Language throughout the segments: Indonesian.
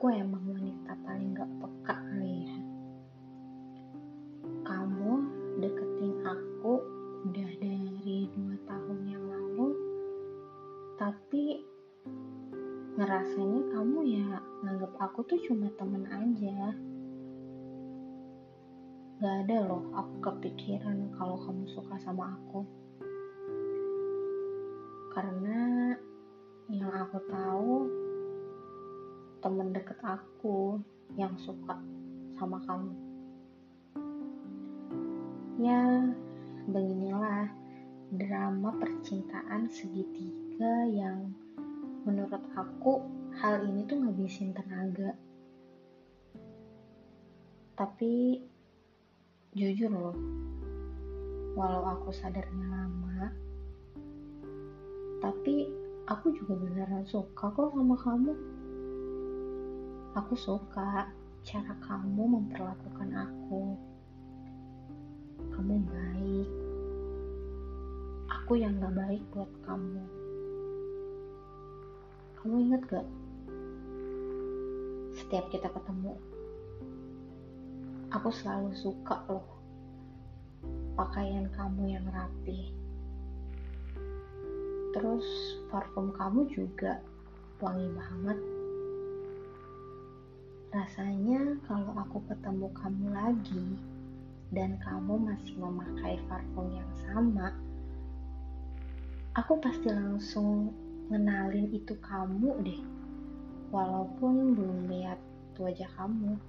aku emang wanita paling gak peka kali ya. Kamu deketin aku udah dari dua tahun yang lalu, tapi ngerasanya kamu ya nganggap aku tuh cuma temen aja. Gak ada loh aku kepikiran kalau kamu suka sama aku. Karena yang aku tahu temen deket aku yang suka sama kamu. Ya beginilah drama percintaan segitiga yang menurut aku hal ini tuh ngabisin tenaga. Tapi jujur loh walau aku sadarnya lama tapi aku juga beneran suka kok sama kamu aku suka cara kamu memperlakukan aku. Kamu baik. Aku yang gak baik buat kamu. Kamu inget gak? Setiap kita ketemu aku selalu suka loh pakaian kamu yang rapi terus parfum kamu juga wangi banget rasanya kalau aku ketemu kamu lagi dan kamu masih memakai parfum yang sama aku pasti langsung ngenalin itu kamu deh walaupun belum lihat wajah kamu.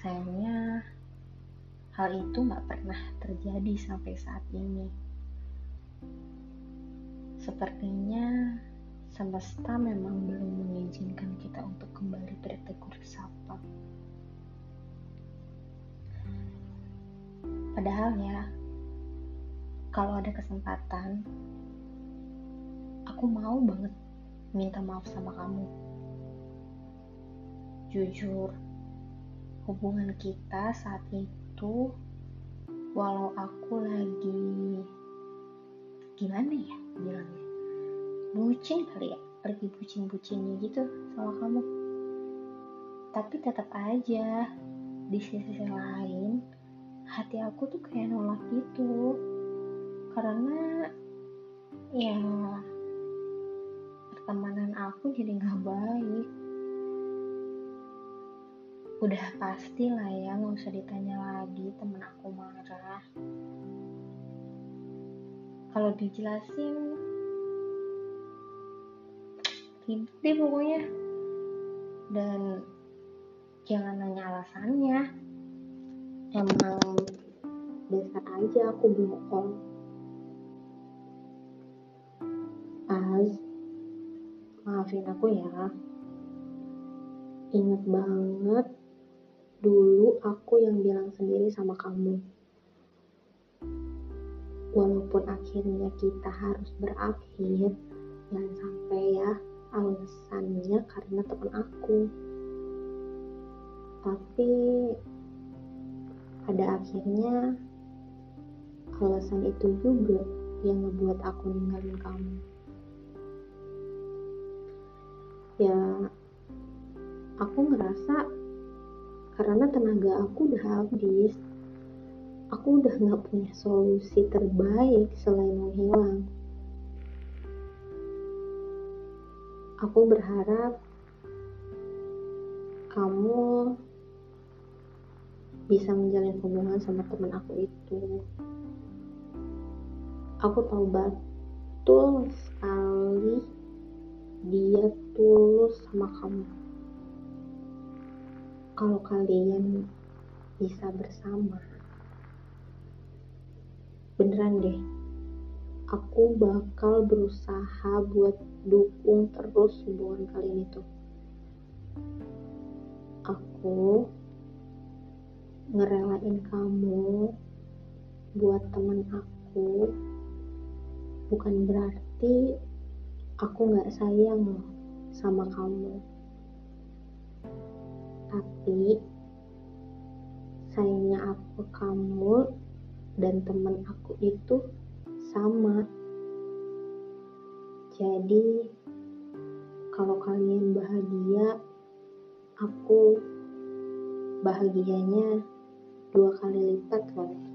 Sayangnya hal itu gak pernah terjadi sampai saat ini. Sepertinya semesta memang belum mengizinkan kita untuk kembali bertegur sapa. Padahal ya, kalau ada kesempatan, aku mau banget minta maaf sama kamu. Jujur, hubungan kita saat itu, walau aku lagi gimana ya bilangnya bucin kali ya? Lagi bucin-bucinnya gitu sama kamu. Tapi tetap aja di sisi lain hati aku tuh kayak nolak gitu. Karena ya pertemanan aku jadi nggak baik. Udah pasti lah ya nggak usah ditanya lagi temen aku marah. Kalau dijelasin ribet deh pokoknya. Dan jangan nanya alasannya. Emang dasar aja aku bohong Az maafin aku ya. Inget banget dulu aku yang bilang sendiri sama kamu. Walaupun akhirnya kita harus berakhir jangan sampai ya alasannya karena teman aku tapi pada akhirnya alasan itu juga yang ngebuat aku ninggalin kamu ya aku ngerasa karena tenaga aku udah habis aku udah gak punya solusi terbaik selain menghilang. Aku berharap kamu bisa menjalin hubungan sama teman aku itu. Aku tahu betul sekali dia tulus sama kamu. Kalau kalian bisa bersama, beneran deh aku bakal berusaha buat dukung terus hubungan kalian itu. Aku ngerelain kamu buat temen aku. Bukan berarti aku gak sayang loh sama kamu. Tapi sayangnya aku kamu dan teman aku itu sama. Jadi, kalau kalian bahagia, aku bahagianya dua kali lipat loh.